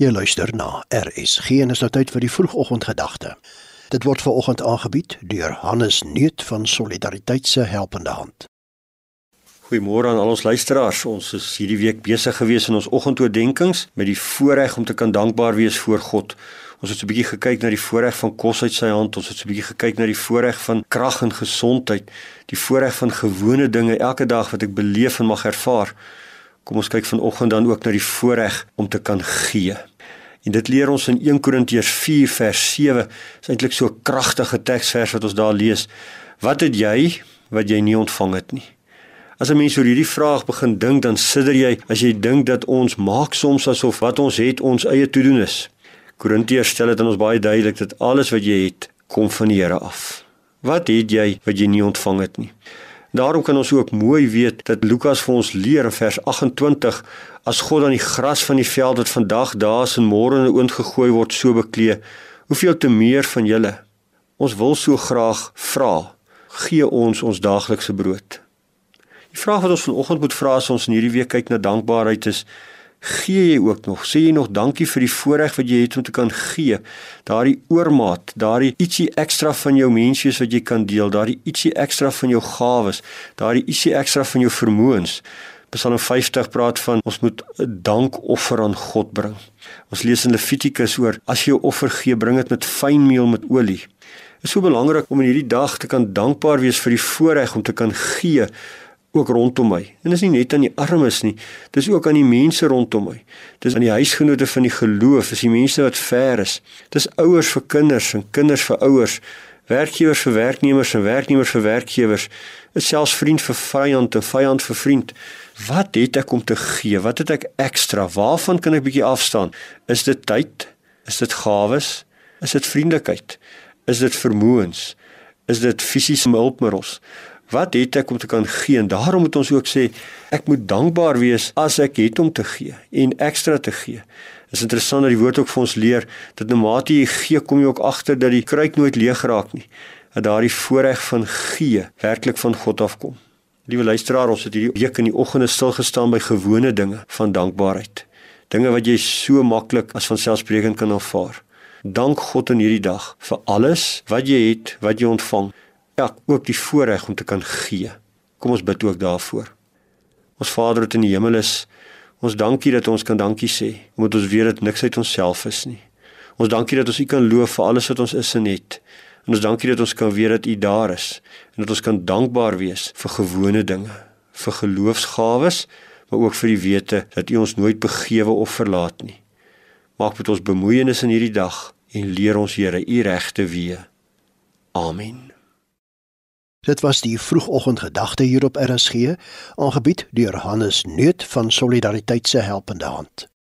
Jy luister na RSG en is nou tyd vir die vroegoggendgedagte. Dit word veraloggend aangebied deur Hannes Neut van Solidariteit se Helpende Hand. Goeiemôre aan al ons luisteraars. Ons is hierdie week besig gewees in ons oggendoordenkings met die voorreg om te kan dankbaar wees voor God. Ons het 'n bietjie gekyk na die voorreg van kos uit sy hand. Ons het 'n bietjie gekyk na die voorreg van krag en gesondheid, die voorreg van gewone dinge elke dag wat ek beleef en mag ervaar. Kom ons kyk vanoggend dan ook na die voorreg om te kan gee. En dit leer ons in 1 Korintiërs 4 vers 7. Dit is eintlik so 'n kragtige teksvers wat ons daar lees. Wat het jy wat jy nie ontvang het nie? As 'n mens oor hierdie vraag begin dink, dan sidder jy as jy dink dat ons maak soms asof wat ons het ons eie toedoen is. Korintiërs stel dit aan ons baie duidelik dat alles wat jy het, kom van die Here af. Wat het jy wat jy nie ontvang het nie? Daarom kan ons ook mooi weet dat Lukas vir ons leer in vers 28 as God aan die gras van die veld wat vandag daar in môre in 'n oond gegooi word so beklee, hoeveel te meer van julle. Ons wil so graag vra, gee ons ons daaglikse brood. Die vraag wat ons vanoggend moet vra as ons in hierdie week kyk na dankbaarheid is gee jy ook nog sê jy nog dankie vir die voorreg wat jy het om te kan gee daardie oormaat daardie ietsie ekstra van jou menswees wat jy kan deel daardie ietsie ekstra van jou gawes daardie ietsie ekstra van jou vermoëns Psalm 50 praat van ons moet 'n dankoffer aan God bring. Ons lees in Levitikus oor as jy 'n offer gee, bring dit met fyn meel met olie. Is so belangrik om in hierdie dag te kan dankbaar wees vir die voorreg om te kan gee ook rondom my. En dis nie net aan die armes nie, dis ook aan die mense rondom my. Dis aan die huisgenote van die geloof, dis die mense wat ver is. Dis ouers vir kinders en kinders vir ouers, werkgewers vir werknemers en werknemers vir werkgewers. Dit selfs vriend vir vyand en vyand vir vriend. Wat het ek om te gee? Wat het ek ekstra? Waarvan kan ek bietjie afstaan? Is dit tyd? Is dit gawes? Is dit vriendelikheid? Is dit vermoëns? Is dit fisiese hulpmiddels? Wat het ek om te kan gee? En daarom moet ons ook sê ek moet dankbaar wees as ek het om te gee en ekstra te gee. Dit is interessant dat die woord ook vir ons leer dat nou mate jy gee, kom jy ook agter dat die kruik nooit leeg raak nie. Dat daardie voorreg van gee werklik van God afkom. Liewe luisteraar, ons het hierdie week in die oggende stil gestaan by gewone dinge van dankbaarheid. Dinge wat jy so maklik as vanselfsprekend kan aanvaar. Dank God in hierdie dag vir alles wat jy het, wat jy ontvang ja, ook die voorreg om te kan gee. Kom ons bid ook daarvoor. Ons Vader wat in die hemel is, ons dankie dat ons kan dankie sê, omdat ons weet dat niks uit onsself is nie. Ons dankie dat ons U kan loof vir alles wat ons is en het. En ons dankie dat ons kan weet dat U daar is en dat ons kan dankbaar wees vir gewone dinge, vir geloofsgawes, maar ook vir die wete dat U ons nooit begewe of verlaat nie. Maak met ons bemoeienis in hierdie dag en leer ons Here U regte weë. Amen. Dit was die vroegoggendgedagte hier op RSG, aangebied deur Hannes Neut van Solidariteit se Helpende Hand.